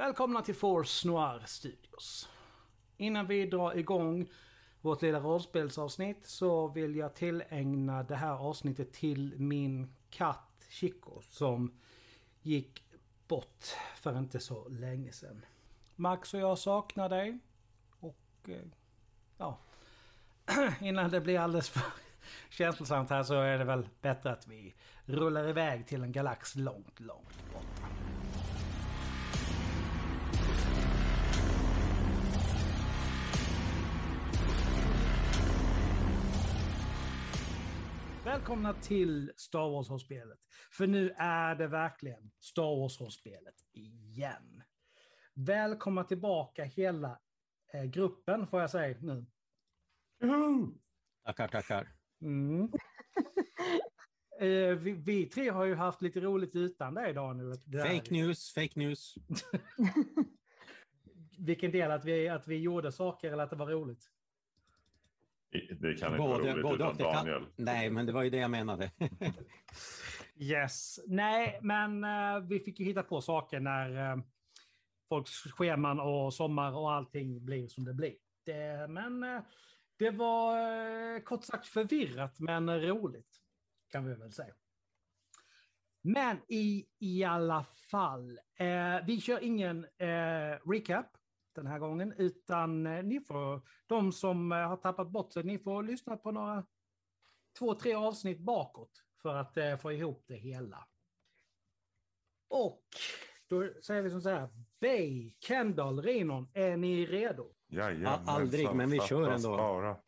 Välkomna till Force Noir Studios. Innan vi drar igång vårt lilla rollspelsavsnitt så vill jag tillägna det här avsnittet till min katt Chico som gick bort för inte så länge sedan. Max och jag saknar dig. Och eh, ja, innan det blir alldeles för känslosamt här så är det väl bättre att vi rullar iväg till en galax långt, långt bort. Välkomna till Star Wars-spelet. För nu är det verkligen Star Wars-spelet igen. Välkomna tillbaka hela eh, gruppen får jag säga nu. Tackar, tackar. Mm. eh, vi, vi, tre har ju haft lite roligt utan dig idag nu. Fake news, fake news. Vilken del? Att vi, att vi gjorde saker eller att det var roligt? Det kan inte både, vara roligt både utan Daniel. Kan... Nej, men det var ju det jag menade. yes. Nej, men uh, vi fick ju hitta på saker när uh, folks scheman och sommar och allting blir som det blir. Det, men uh, det var kort sagt förvirrat men roligt. Kan vi väl säga. Men i, i alla fall, vi kör ingen recap den här gången, utan eh, ni får, de som eh, har tappat bort sig, ni får lyssna på några, två, tre avsnitt bakåt för att eh, få ihop det hela. Och då säger vi som så här, Bay, Kendall, Rinon, är ni redo? Jajamän, aldrig, men vi kör ändå.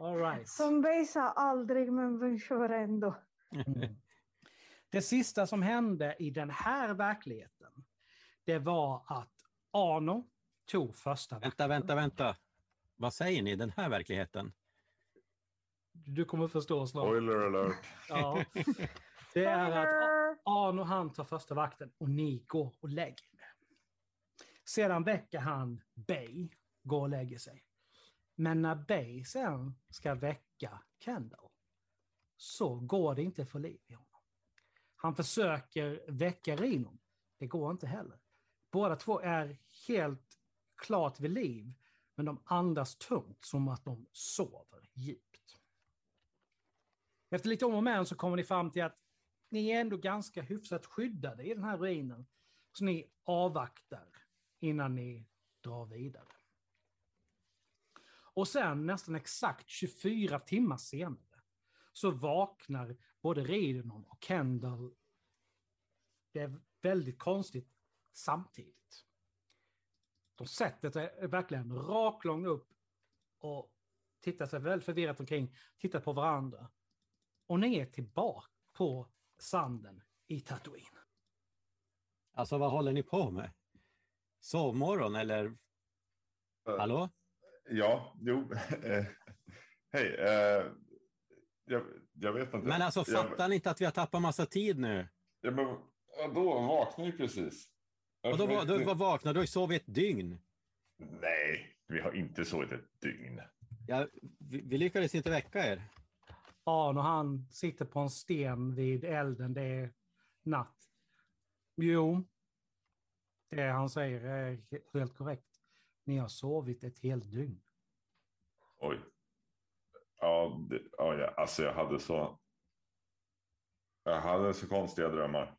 All right. Som Bay sa, aldrig, men vi kör ändå. Mm. Det sista som hände i den här verkligheten, det var att Arno tog första Vänta, vänta, vänta. Vad säger ni, den här verkligheten? Du kommer förstå snart. Spoiler alert. Ja. Det är att Arno han tar första vakten och ni går och lägger er. Sedan väcker han Bay, går och lägger sig. Men när Bay sen ska väcka Kendall så går det inte för liv i honom. Han försöker väcka Rinon. Det går inte heller. Båda två är helt klart vid liv, men de andas tungt som att de sover djupt. Efter lite om och men så kommer ni fram till att ni är ändå ganska hyfsat skyddade i den här ruinen. Så ni avvaktar innan ni drar vidare. Och sen nästan exakt 24 timmar senare så vaknar både Ridenon och Kendall. Det är väldigt konstigt samtidigt. De sätter sig verkligen raklång upp och tittar sig väldigt förvirrat omkring, tittar på varandra. Och ni är tillbaka på sanden i Tatooine. Alltså vad håller ni på med? Sovmorgon eller? Uh, Hallå? Ja, jo. Hej. Uh, jag, jag, vet inte. Men alltså fattar jag, ni inte att vi har tappat massa tid nu? Ja, men då vaknade ju precis. Och då, var, då var vaknade du har ju sovit ett dygn. Nej, vi har inte sovit ett dygn. Ja, vi, vi lyckades inte väcka er. Ja, när han sitter på en sten vid elden, det är natt. Jo, det han säger är helt korrekt. Ni har sovit ett helt dygn. Oj. Ja, det, ja, alltså jag hade så... Jag hade så konstiga drömmar.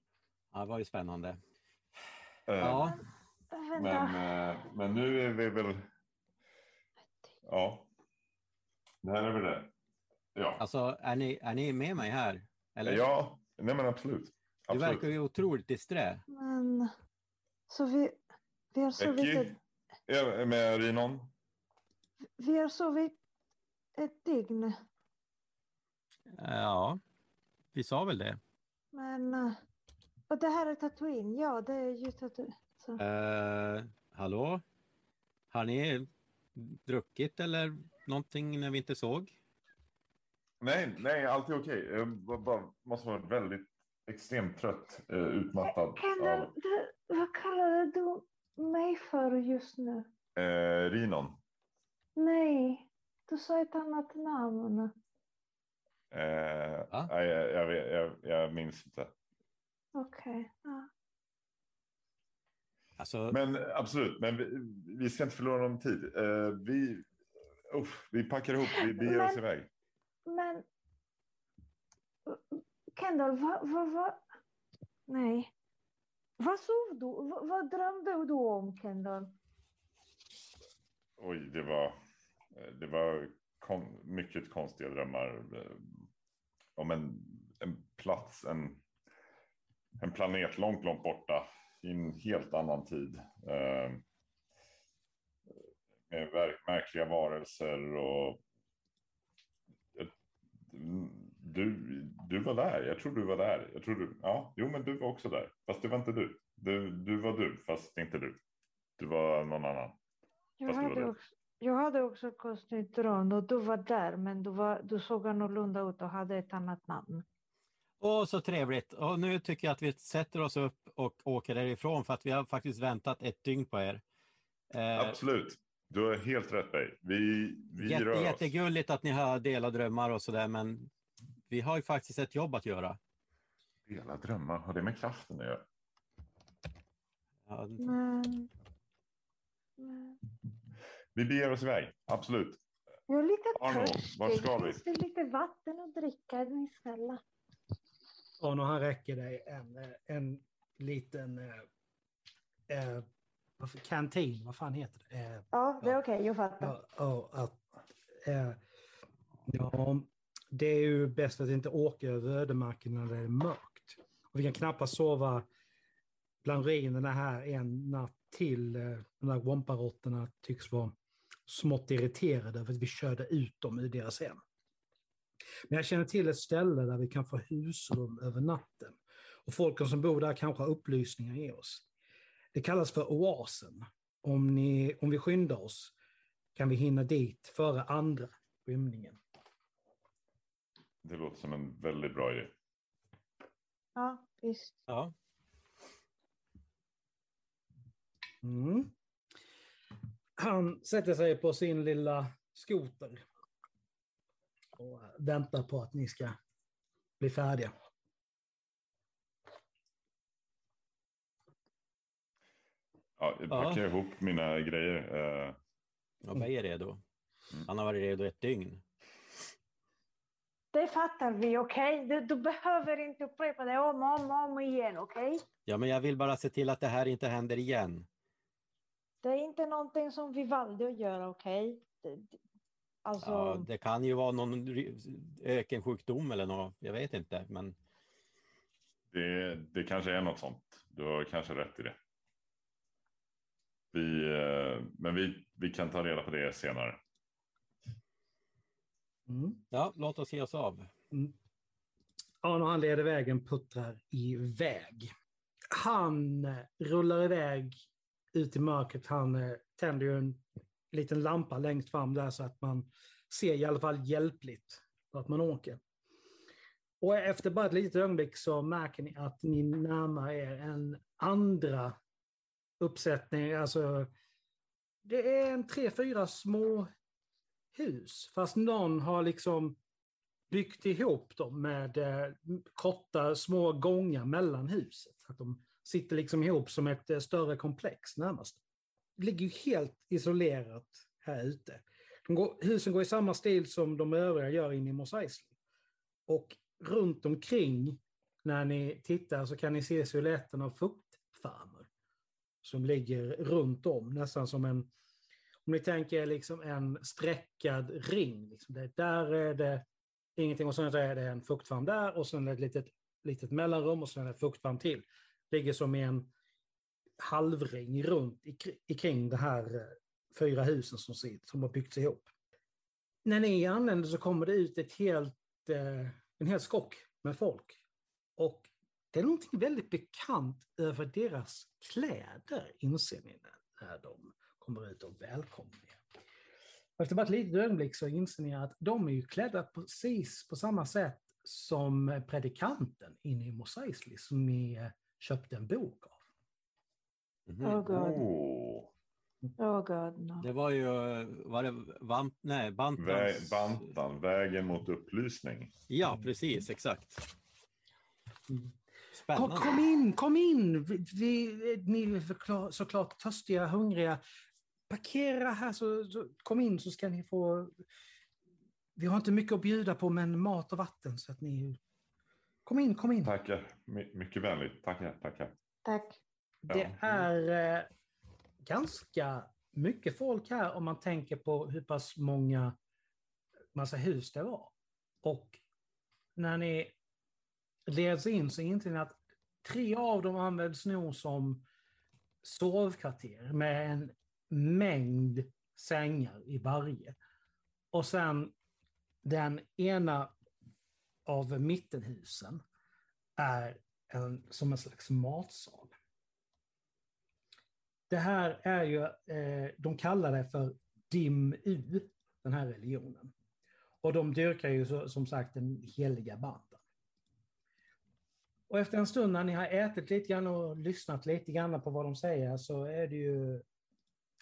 Ja, det var ju spännande. Eh, ja. Men, eh, men nu är vi väl... Ja. Det här är väl det. Ja. Alltså, är ni, är ni med mig här? Eller? Ja, nej men absolut. absolut. Du verkar ju otroligt disträ. Men, så vi, vi har sovit... Ett... Är med Rinon? Vi har sovit ett dygn. Ja, vi sa väl det. Men eh, och det här är Tatooine, ja det är ju Tatooine. Uh, hallå? Har ni druckit eller någonting när vi inte såg? Nej, nej, allt är okej. Jag bara, måste vara väldigt extremt trött, uh, utmattad. Kendall, av... du, vad kallade du mig för just nu? Uh, Rinon. Nej, du sa ett annat namn. Uh, ah? jag, jag, jag, jag minns inte. Okej. Okay. Ja. Alltså, Men absolut, men vi, vi ska inte förlora någon tid. Eh, vi, uff, vi packar ihop, vi beger oss Men- iväg. Men... Kendall, vad... vad, vad... Nej. Vad sov du? Vad, vad drömde du om, Kendall? Oj, det var, det var kon, mycket konstiga drömmar. eh, Om en, en plats, en, en planet långt, långt borta i en helt annan tid. Eh, med märkliga varelser och du, du var där. Jag tror du var där. Jag tror du, ja, jo, men du var också där. Fast det var inte du. Du, du var du, fast inte du. Du var någon annan. Jag hade, också, jag hade också konstigt dröm och du var där, men du, var, du såg annorlunda ut och hade ett annat namn. Åh, så trevligt. Och nu tycker jag att vi sätter oss upp och åker därifrån för att vi har faktiskt väntat ett dygn på er. Eh, Absolut. Du har helt rätt Bey. Vi, vi jätte, rör oss. jättegulligt att ni har delat drömmar och sådär, men vi har ju faktiskt ett jobb att göra. Dela drömmar, har det med kraften att göra? Ja, Men... men Vi beger oss iväg, absolut. jag är lite törstig. vart ska vi? Finns det lite vatten att dricka? Är ni snälla? Och när han räcker dig en, eh, en liten eh, eh, vad för- kantin, vad fan heter det? Eh, Ja, det är okej, jag fattar. ja, att, eh, ja, det är ju bäst att inte åka över ödemarken när det är mörkt. Och vi kan knappast sova bland ruinerna här en natt till. Eh, de där womparotterna tycks vara smått irriterade över att vi körde ut dem ur deras hem. Men jag känner till ett ställe där vi kan få husrum över natten. Och folken som bor där kanske har upplysningar i oss. Det kallas för Oasen. Om, ni, om vi skyndar oss kan vi hinna dit före andra rymningen. Det låter som en väldigt bra idé. Ja, visst. ja. Mm. Han sätter sig på sin lilla skoter och väntar på att ni ska bli färdiga. Ja, jag Ja. packar ihop mina grejer. eh, Och Bey är redo. Mm. Han har varit redo ett dygn. Det fattar vi, okej? Du, du behöver inte upprepa det om och om, om igen, okej? Ja, men jag vill bara se till att det här inte händer igen. Det är inte någonting som vi valde att göra, okej? Det- Alltså, Ja, det kan ju vara någon ökensjukdom eller något, jag vet inte. Men det, det kanske är något sånt. Du har kanske rätt i det. Vi, eh, men vi, vi kan ta reda på det senare. Mm. ja, låt oss ge oss av. Mm. Ja, när han leder vägen puttrar iväg. Han eh, rullar iväg ut i mörkret. Han eh, tänder ju en liten lampa längst fram där så att man ser i alla fall hjälpligt att man åker. Och efter bara ett litet ögonblick så märker ni att ni närmar er en andra uppsättning. Alltså, det är en tre, fyra små hus. Fast någon har liksom byggt ihop dem med eh, korta små gångar mellan huset. Att de sitter liksom ihop som ett eh, större komplex närmast. Ligger ju helt isolerat här ute. De går, husen går i samma stil som de övriga gör inne i Mos Eisley. Och runt omkring, när ni tittar, så kan ni se siluetten av fuktfarmer. Som ligger runt om, nästan som en, om ni tänker er liksom en streckad ring. Liksom det, där är det ingenting och sen är det en fuktfarm där och sen ett litet, litet mellanrum och sen en fuktfarm till. Ligger som i en halvring runt i- kring de här eh, fyra husen som, sitter, som har byggts ihop. När ni anländer så kommer det ut ett helt, eh, en hel skock med folk. Och det är någonting väldigt bekant över deras kläder, inser ni när- de kommer ut och välkomnar er. Efter bara ett litet ögonblick så inser ni att de är ju klädda precis på samma sätt som eh, predikanten inne i Mosaisli som ni köpte en bok av. Mhm. oh god. Oh. Oh god, no. Det var ju, var det Vamp, nej, Bantans... Vä- Bantan, vägen mot upplysning. Ja, precis, exakt. Kom, Spännande. kom in, kom in! Vi, vi, ni är såklart törstiga, hungriga. Parkera här, så, så kom in så ska ni få... Vi har inte mycket att bjuda på, men mat och vatten så att ni... Kom in, kom in. Tackar. My, mycket vänligt. Tackar, tackar. Tack. Ja. Det är eh, ganska mycket folk här om man tänker på hur pass många massa hus det var. Och när ni leds in så inser ni att tre av dem används nog som sovkvarter med en mängd sängar i varje. Och sen den ena av mittenhusen är en, som en slags matsal. Det här är ju, eh, de kallar det för Dim-U, den här religionen. Och de dyrkar ju så, som sagt den heliga banden. Och efter en stund när ni har ätit lite grann och lyssnat lite grann på vad de säger så är det ju,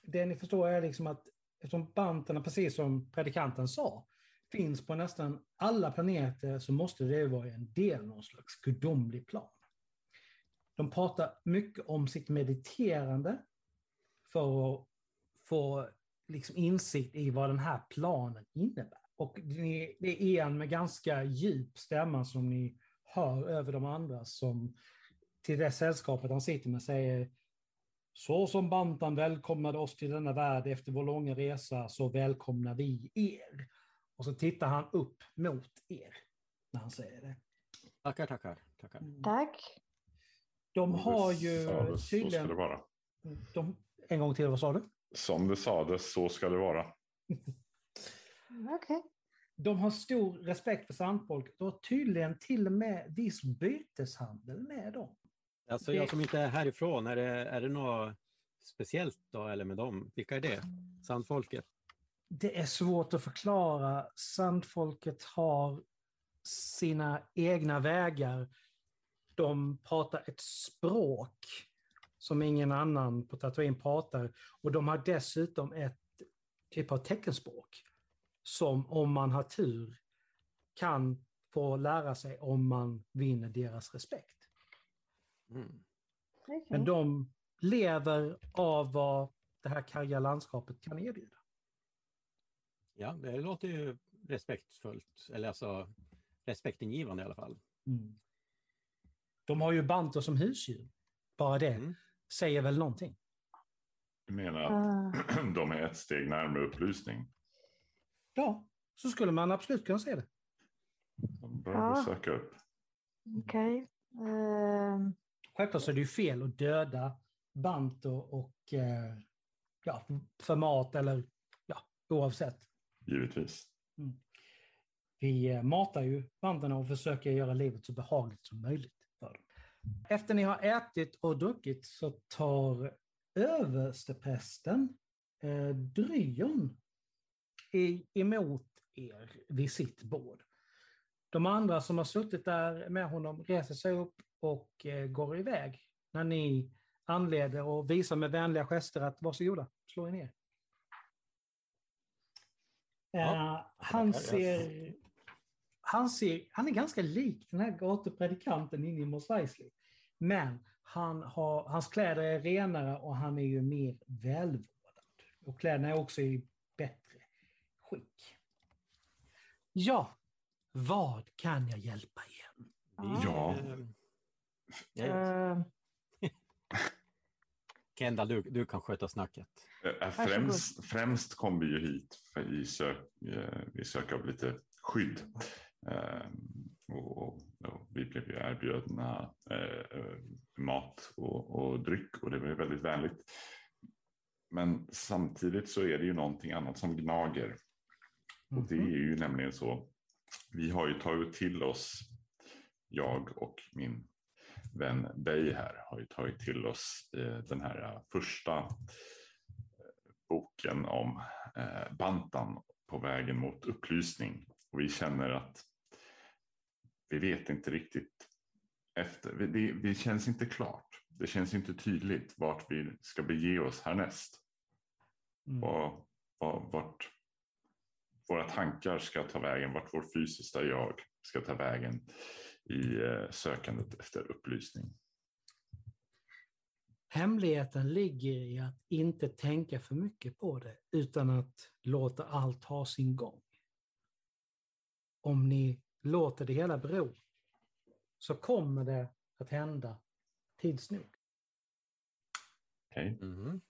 det ni förstår är liksom att eftersom banterna, precis som predikanten sa, finns på nästan alla planeter så måste det vara en del av någon slags gudomlig plan. De pratar mycket om sitt mediterande för att få liksom insikt i vad den här planen innebär. Och det är en med ganska djup stämma som ni hör över de andra som till det sällskapet han sitter med säger så som Bantan välkomnade oss till denna värld efter vår långa resa så välkomnar vi er. Och så tittar han upp mot er när han säger det. Tackar, tackar. tackar. Tack. De har ju sades, Så ska det tydligen... vara. De, en gång till, vad sa du? Som det sades, så ska det vara. Okej. De har stor respekt för sandfolk. De har tydligen till och med viss byteshandel med dem. Alltså jag som inte är härifrån, är det, är det något speciellt då eller med dem? Vilka är det? Sandfolket? Det är svårt att förklara. Sandfolket har sina egna vägar. De pratar ett språk som ingen annan på Tatooine pratar. Och de har dessutom ett typ av teckenspråk som om man har tur kan få lära sig om man vinner deras respekt. Mm. Okej. Men de lever av vad det här karga landskapet kan erbjuda. Ja, det låter ju respektfullt, eller alltså respektingivande i alla fall. De har ju banter som husdjur. Bara det Mm. Säger väl någonting. Du menar att Ah, de är ett steg närmare upplysning? Ja, så skulle man absolut kunna säga det. De bör Ja. vi söka upp. Okej. Ehm, Självklart så är det ju fel att döda banter och eh, ja, för mat eller ja, oavsett. Givetvis. Vi eh, matar ju banterna och försöker göra livet så behagligt som möjligt. Efter ni har ätit och druckit så tar översteprästen eh, Dryon i, emot er vid sitt bord. De andra som har suttit där med honom reser sig upp och eh, går iväg när ni anleder och visar med vänliga gester att varsågoda, slå er ner. Ja, Eh, han ser han, ser, han är ganska lik den här gatupredikanten inne i Mos Eisley. Men han har, hans kläder är renare och han är ju mer välvårdad. Och kläderna är också i bättre skick. Ja, vad kan jag hjälpa er? Ja. eh, ja, ehm, Kendall, du, du kan sköta snacket. Eh, Främst, främst kom vi ju hit för vi, sök, eh, vi söker av lite skydd. Eh, Och, och, och vi blev ju erbjudna eh, mat och, och dryck och det var ju väldigt vänligt. Men samtidigt så är det ju någonting annat som gnager. Och det är ju nämligen så. Vi har ju tagit till oss, jag och min vän Bey här har ju tagit till oss eh, den här första boken om Bantan på vägen mot upplysning. Och vi känner att vi vet inte riktigt efter. Det, det känns inte klart. Det känns inte tydligt vart vi ska bege oss härnäst. Mm. Och, och vart våra tankar ska ta vägen, vart vår fysiska jag ska ta vägen i eh, sökandet efter upplysning. Hemligheten ligger i att inte tänka för mycket på det utan att låta allt ha sin gång. Om ni låter det hela bero så kommer det att hända tids nog. Okej. Mhm.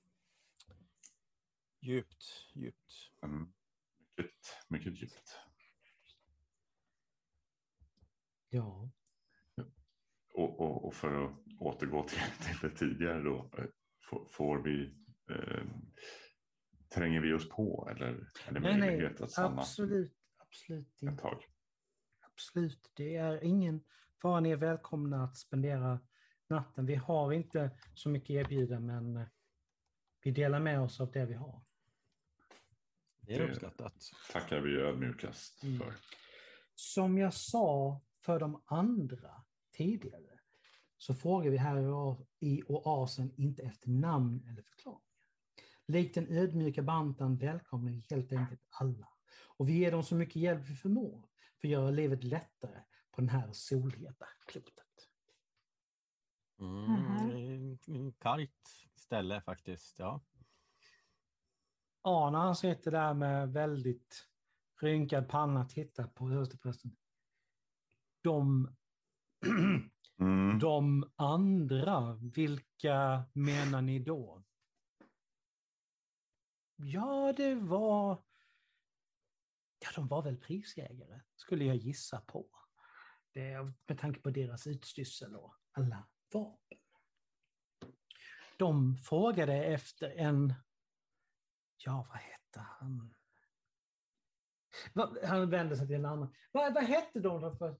Djupt, djupt. Mm. Mycket, mycket djupt. Ja. Och, och, och för att återgå till, till det tidigare då. eh, Får, får vi, eh, tränger vi oss på eller är det Nej, nej, möjlighet att stanna absolut, absolut ett inte. tag? Absolut, det är ingen fara. Ni är välkomna att spendera natten. Vi har inte så mycket erbjuda, men eh, vi delar med oss av det vi har. Det är uppskattat. Tackar vi ödmjukast Mm. för. Som jag sa för de andra tidigare så frågar vi här i oasen inte efter namn eller förklaring. Likt den ödmjuka bantan välkomnar vi helt enkelt alla. Och vi ger dem så mycket hjälp vi förmår för att göra livet lättare på den här solheta klotet. Mm, Mhm. en- en Kargt ställe faktiskt. Ja. Arne han sitter där med väldigt rynkad panna tittar på översteprästen. De, Mm. de andra, vilka menar ni då? Ja, det var... Ja, de var väl prisjägare, skulle jag gissa på. Det, med tanke på deras utstyrsel och alla vapen. De frågade efter en... Ja, vad hette han? Han vände sig till en annan. Vad, vad hette de? För?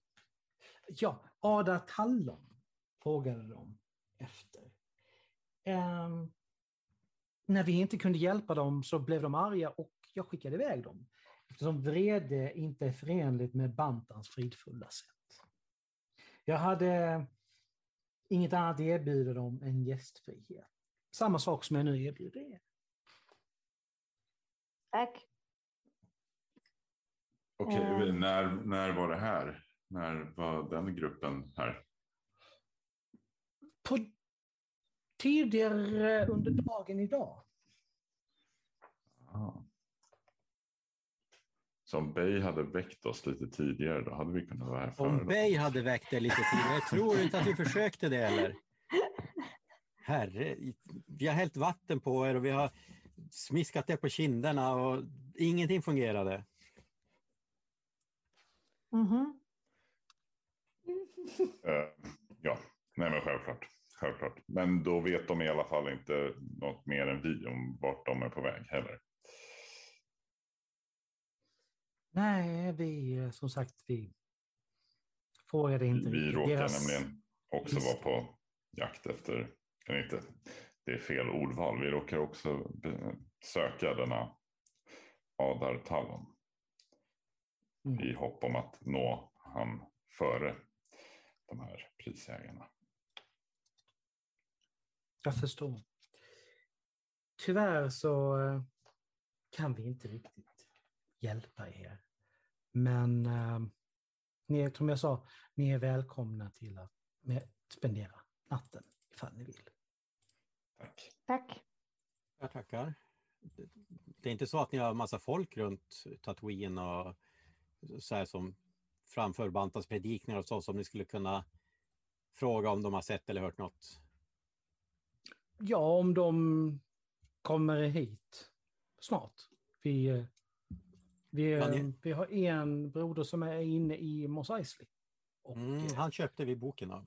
Ja, Ada Tallon frågade de efter. Um, när vi inte kunde hjälpa dem så blev de arga och jag skickade iväg dem. Eftersom vrede inte är förenligt med Bantans fridfulla sätt. Jag hade inget annat att erbjuda dem än gästfrihet. Samma sak som jag nu erbjuder er. Tack. Okej, Mm. när, när var det här? När var den gruppen här? På tidigare under dagen idag. Ah. Så om Bay hade väckt oss lite tidigare, då hade vi kunnat vara här före. Om. Bay hade väckt det lite tidigare, jag tror inte att vi försökte det eller? Herre, vi har hällt vatten på er och vi har smiskat er på kinderna och ingenting fungerade. Mhm. Eh, ja, nej men självklart. självklart. Men då vet de i alla fall inte något mer än vi om vart de är på väg heller. Nej, vi eh, som sagt, vi frågade inte. Vi råkar Deras- nämligen också vara på jakt efter, eller inte, det är fel ordval. Vi råkar också söka denna Adar Tallon Mm. i hopp om att nå han före de här prisjägarna. Jag förstår. Tyvärr så eh, kan vi inte riktigt hjälpa er. Men eh, ni, är- som jag sa, ni är välkomna till att med, spendera natten ifall ni vill. Tack. Tack. Jag tackar. Det- Det är inte så att ni har massa folk runt Tatooine och så här som framför Bantas predikningar och så som ni skulle kunna fråga om de har sett eller hört något? Ja, om de kommer hit snart. Vi, eh, vi, ni- vi har en broder som är inne i Mos Eisley. Och, Mm, eh, han köpte vi boken av.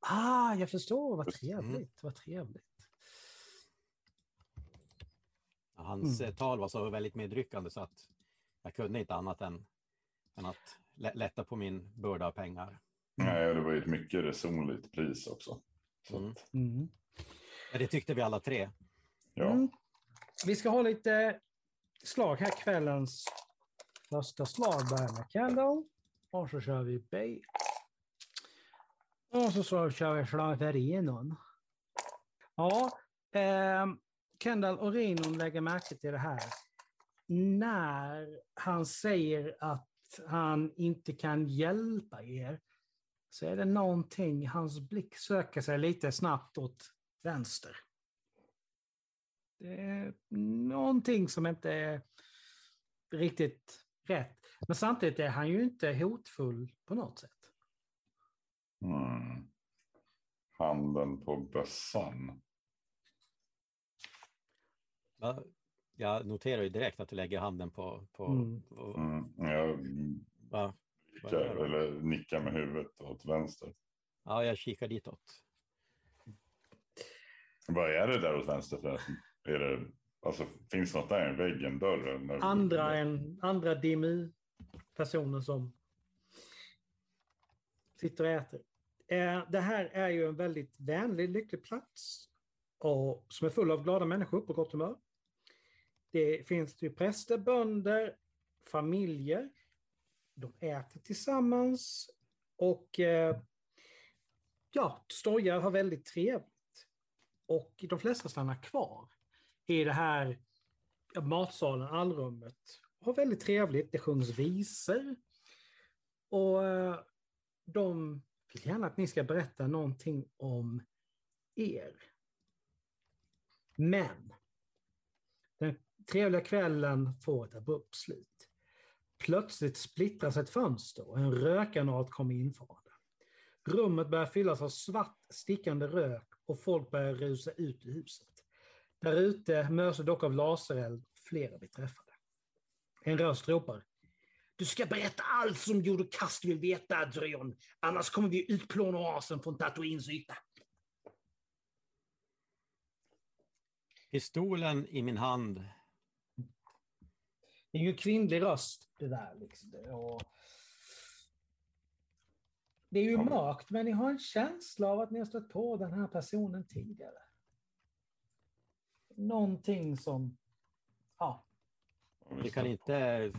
Ah, jag förstår. Vad Just- trevligt. Vad trevligt. Hans Mm. eh, tal var så väldigt medryckande så att jag kunde inte annat än, än att lä- lätta på min börda av pengar. Nej, det var ju ett mycket resonligt pris också. Så Mm. Mm. Ja, Det tyckte vi alla tre. ja. Mm. Vi ska ha lite slag här. Kvällens första slag börjar med Kendall. Och så kör vi Bay. Och så, så kör vi slag för Renon. Ja, eh, Kendall och Renon lägger märke till det här. När han säger att han inte kan hjälpa er så är det någonting, hans blick söker sig lite snabbt åt vänster. Det är någonting som inte är riktigt rätt. Men samtidigt är han ju inte hotfull på något sätt. Mm. Handen på bössan. Ja, jag noterar ju direkt att du lägger handen på... på, Mm. på Mm. Jag va? nickar, eller nickar med huvudet åt vänster. Ja, jag kikar ditåt. Vad är det där åt vänster förresten? Är det, alltså, finns något där? En vägg, en dörr? Andra, en, andra DMU-personer som sitter och äter. Eh, Det här är ju en väldigt vänlig, lycklig plats och som är full av glada människor på gott humör. Det finns ju präster, bönder, familjer. De äter tillsammans och eh, ja, stojar har väldigt trevligt. Och de flesta stannar kvar i det här matsalen, allrummet. Har väldigt trevligt, det sjungs visor. Och eh, de vill gärna att ni ska berätta någonting om er. Men den trevliga kvällen får ett abrupt slut. Plötsligt splittras ett fönster och en rökgranat kommer infarande. Rummet börjar fyllas av svart stickande rök och folk börjar rusa ut ur huset. Där ute möts dock av lasereld och flera blir träffade. En röst ropar. Du ska berätta allt som gjorde Kast vill veta, Dryon. Annars kommer vi utplåna oasen från Tatooines yta. Pistolen i min hand. Det är ju en kvinnlig röst det där. Liksom. Och det är ju mörkt, men ni har en känsla av att ni har stött på den här personen tidigare. Någonting som... Ja, Vi kan inte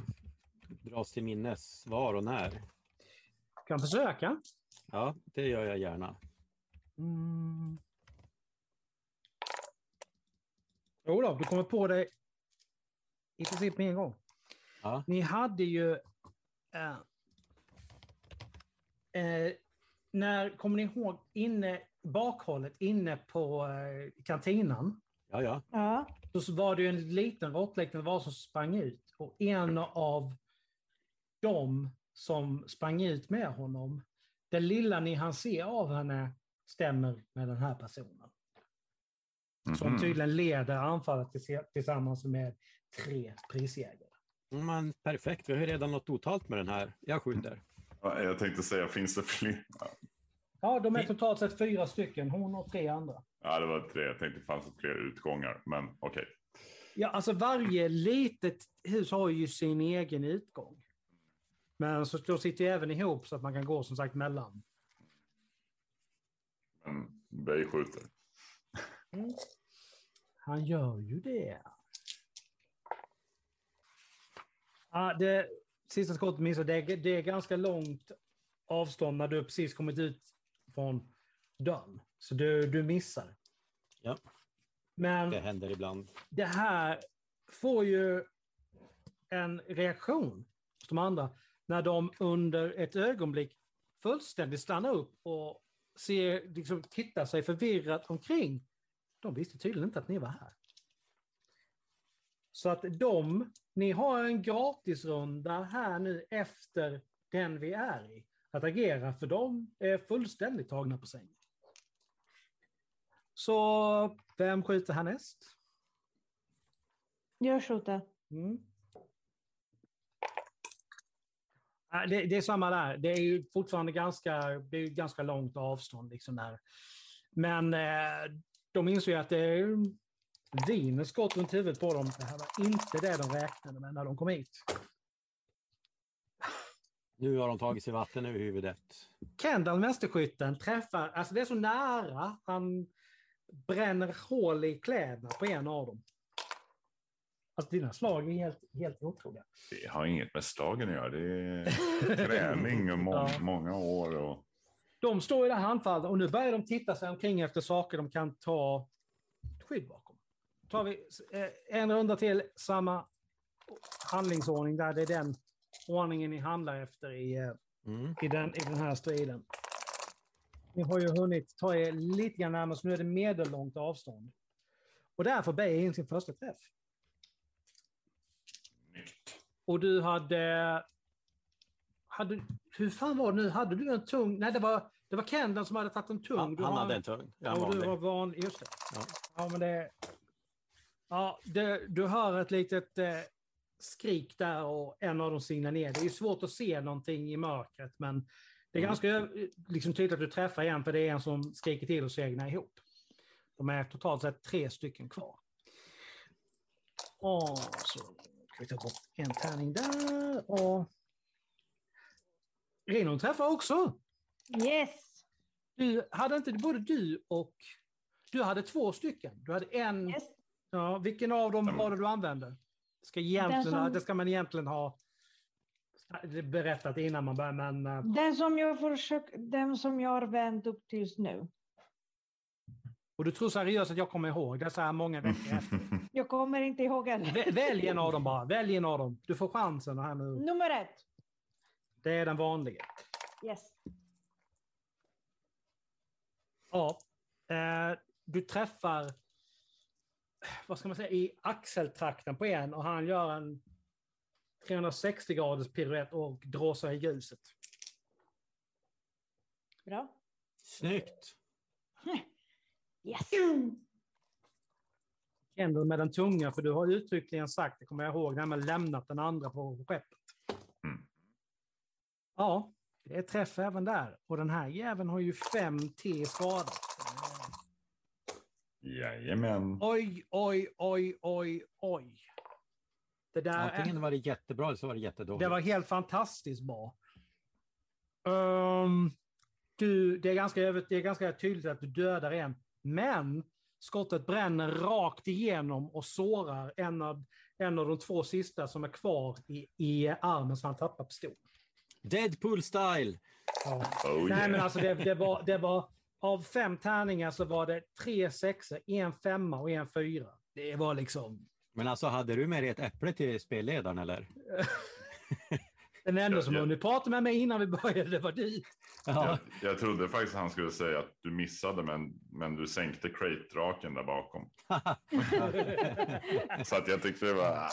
dras till minnes var och när. kan försöka. Ja, det gör jag gärna. Mm. Jo då, du kommer på det i princip med en gång. Ja. Ni hade ju... eh, eh, när, kommer ni ihåg, inne, bakhållet inne på eh, kantinan Ja, ja. Ja. så var det ju en liten råttliknande var som sprang ut. Och en av dem som sprang ut med honom, det lilla ni hann se av henne stämmer med den här personen. Som Mhm. tydligen leder anfallet tills- tillsammans med tre prisjägare. Men perfekt, vi har ju redan något otalt med den här. Jag skjuter. Ja, Jag tänkte säga, finns det fler? Ja, de är totalt sett fyra stycken, hon och tre andra. Ja, det var tre. Jag tänkte fanns det fler utgångar, men okej. Ja, alltså varje litet hus har ju sin egen utgång. Men så de sitter ju även ihop så att man kan gå som sagt mellan. Men Bay skjuter. Han gör ju det. Ja, det sista skottet missar. Det, det är ganska långt avstånd när du precis kommit ut från dörren. Så du, du missar. Ja. Men Det händer ibland. det här får ju en reaktion hos de andra när de under ett ögonblick fullständigt stannar upp och ser, liksom, tittar sig förvirrat omkring. De visste tydligen inte att ni var här. Så att de, ni har en gratisrunda här nu efter den vi är i att agera, för de är fullständigt tagna på sängen. Så vem skjuter härnäst? Jag skjuter. Mm. Ja, Det, det är samma där. Det är ju fortfarande ganska, det är ganska långt avstånd. Liksom där. Men eh, de inser ju att det är viner skott runt huvudet på dem. Det här var inte det de räknade med när de kom hit. Nu har de tagit sig vatten över huvudet. Kendall, mästerskytten, träffar, alltså det är så nära, han bränner hål i kläderna på en av dem. Alltså dina slag är helt, helt otroliga. Det har inget med slagen att göra. Det är träning och må Ja. många år. Och... De står i det här handfallet och nu börjar de titta sig omkring efter saker de kan ta skydd bakom. tar vi eh, en runda till, samma handlingsordning där. Det är den ordningen ni handlar efter i, eh, Mm. i, den, i den här striden. Ni har ju hunnit ta er lite grann närmare, så nu är det medellångt avstånd. Och där får Bey in sin första träff. Och du hade... hade hur fan var det nu? Hade du en tung... Nej, det var, det var Kendall som hade tagit en tung. Han, han hade en tung. Ja, och du vanlig. var van... Just det. Ja. Ja, men det... Ja, det, du hör ett litet eh, skrik där och en av dem signar ner. Det är ju svårt att se någonting i mörkret, men det är Mm. ganska eh, liksom, tydligt att du träffar en, för det är en som skriker till och segnar ihop. De är totalt sett tre stycken kvar. Och så ska vi ta bort en tärning där. Och... Renon träffar också. Yes. Du, hade inte både du och... Du hade två stycken. Du hade en... yes. Ja, vilken av dem var det du använde? Ska egentligen, som- Det ska man egentligen ha berättat innan man börjar, men... eh, Den som jag försök, den som jag har vänt upp tills nu. Och du tror seriöst att jag kommer ihåg det så här många veckor efter? Jag kommer inte ihåg. Vä- Välj en av dem bara. Välj en av dem. Du får chansen här nu. Nummer ett. Det är den vanliga. Yes. Ja. Eh, du träffar, vad ska man säga, i axeltrakten på en och han gör en 360 graders piruett och dråsar i ljuset. Bra. Snyggt! Yes. Kendall med den tunga, för du har uttryckligen sagt, det kommer jag ihåg, när man lämnat den andra på skeppet. Mm. Ja, det är träff även där. Och den här jäveln har ju 5 T skada. Jajamän. Oj, oj, oj, oj, oj. Det där är... Antingen var det jättebra eller så var det jättedåligt. Det var helt fantastiskt bra. Ehm, du, det, är ganska, det är ganska tydligt att du dödar en, men skottet bränner rakt igenom och sårar en av, en av de två sista som är kvar i, i armen så han tappar pistol. Deadpool style! Ja. Oh, Nej, yeah. men alltså det, det, var, det var av fem tärningar så var det tre sexor, en femma och en fyra. Det var liksom Men alltså, hade du med dig ett äpple till spelledaren eller? den enda som hunnit prata med mig innan vi började, var du. Ja. Jag, jag trodde faktiskt han skulle säga att du missade, men, men du sänkte crate-draken där bakom. Så att jag tyckte det var,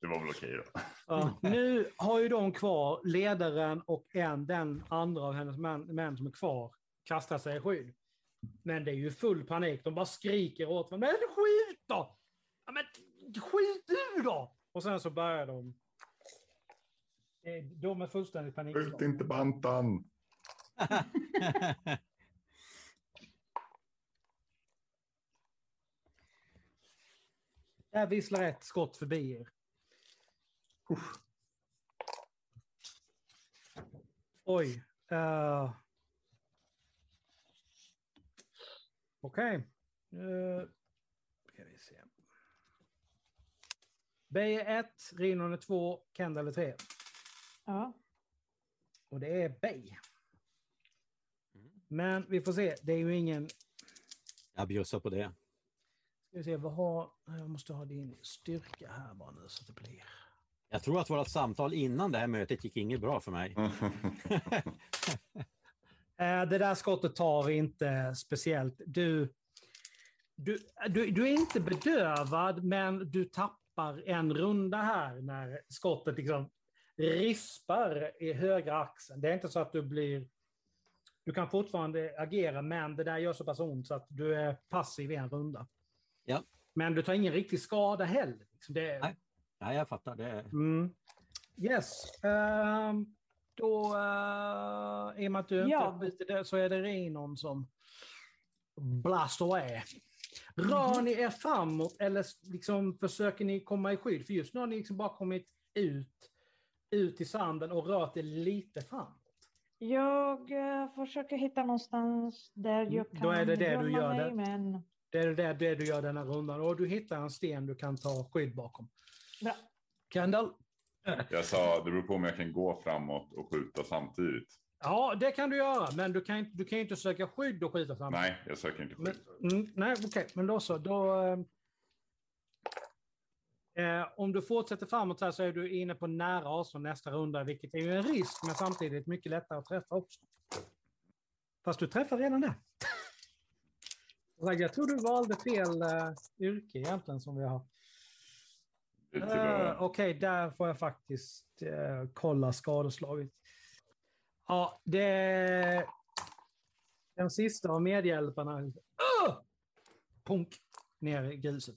det var väl okej då. Ja, nu har ju de kvar, ledaren och en, den andra av hennes män, män som är kvar, kastar sig i skydd. Men det är ju full panik. De bara skriker åt varandra. Men skjut då! Ja, men skjut du då! Och sen så börjar de. Eh, De är fullständigt Skjut panikslagna. inte bantan! Där visslar ett skott förbi er. Uff. Oj. Uh. Okej. Eh, ska vi se. Bey är 1, Rinon är 2, Kendall är 3. Ja. Och det är Bey. Men vi får se. Det är ju ingen... Jag bjussar på det. Ska vi se, vad har... Jag måste ha din styrka här bara nu så att det blir... Jag tror att vårt samtal innan det här mötet gick inget bra för mig. Eh, Det där skottet tar inte speciellt. Du, du, du, du är inte bedövad, men du tappar en runda här när skottet liksom rispar i högra axeln. Det är inte så att du blir... Du kan fortfarande agera, men det där gör så pass ont så att du är passiv i en runda. Ja. Men du tar ingen riktig skada heller. Liksom det, Nej. Nej, jag fattar. Det. Mm. Yes. ehm, då, uh, i och med att du Ja. inte byter det, så är det Renon som blast away. Rör ni er framåt eller liksom försöker ni komma i skydd? För just nu har ni liksom bara kommit ut, ut i sanden och rört er lite framåt. Jag eh, försöker hitta någonstans där jag kan Då är det det du gör mig, där. Men... Det är det, det du gör den här rundan. Och du hittar en sten du kan ta skydd bakom. Bra. Kendall? Jag sa, det beror på om jag kan gå framåt och skjuta samtidigt. Ja, det kan du göra, men du kan, inte- du kan inte söka skydd och skjuta samtidigt. Nej, jag söker inte Men, skydd. mm, nej, okej, men då så. Då, eh, eh, om du fortsätter framåt så här så är du inne på nära avstånd nästa runda, vilket är ju en risk, men samtidigt mycket lättare att träffa också. Fast du träffar redan det. Jag tror du valde fel uh, yrke egentligen som vi har. Uh, Okej, okay, där får jag faktiskt uh, kolla skadeslaget. Ja, det... Den sista av medhjälparna. Uh! Punk! Ner i gruset.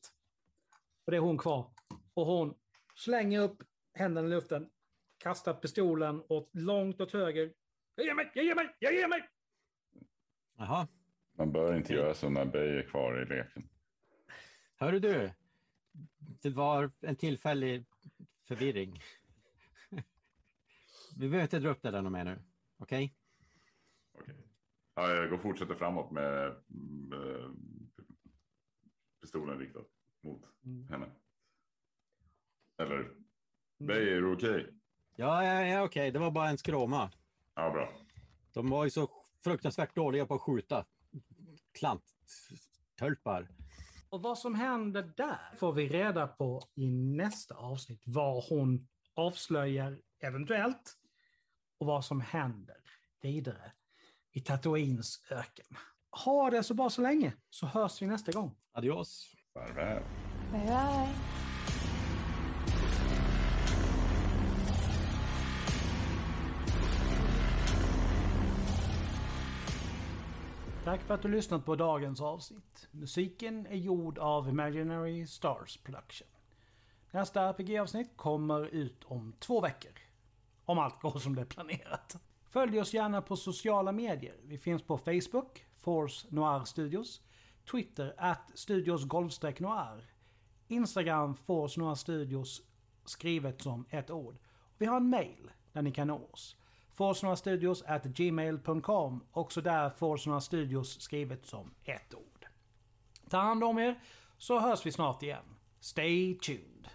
Och det är hon kvar. Och hon slänger upp händerna i luften, kastar pistolen åt långt åt höger. Jag ger mig, jag ger mig, jag ger mig! Jaha. Man bör inte göra så när Bay är kvar i leken. Hörru du, det var en tillfällig förvirring. Vi behöver inte dra upp det där mer nu, okej? Okay? okay? Ja, jag går fortsätter framåt med, med pistolen riktad mot mm. henne. Eller, mm. Bay, är du okej? Okay? Ja, ja, ja okej. Okay. Det var bara en skråma. Ja, bra. De var ju så fruktansvärt dåliga på att skjuta. Klanttölpar. Och vad som händer där får vi reda på i nästa avsnitt. Vad hon avslöjar eventuellt och vad som händer vidare i Tatooines öken. Ha det så bra så länge, så hörs vi nästa gång. Adios. Farväl. Bye, bye. Tack för att du lyssnat på dagens avsnitt. Musiken är gjord av Imaginary Stars Production. Nästa RPG-avsnitt kommer ut om två veckor. Om allt går som det är planerat. Följ oss gärna på sociala medier. Vi finns på Facebook, Force Noir Studios, Twitter, at Studios Noir, Instagram, Force Noir Studios, skrivet som ett ord. Vi har en mail där ni kan nå oss forcenorstudios at gmail.com. Också där Force Studios skrivet som ett ord. Ta hand om er så hörs vi snart igen. Stay tuned!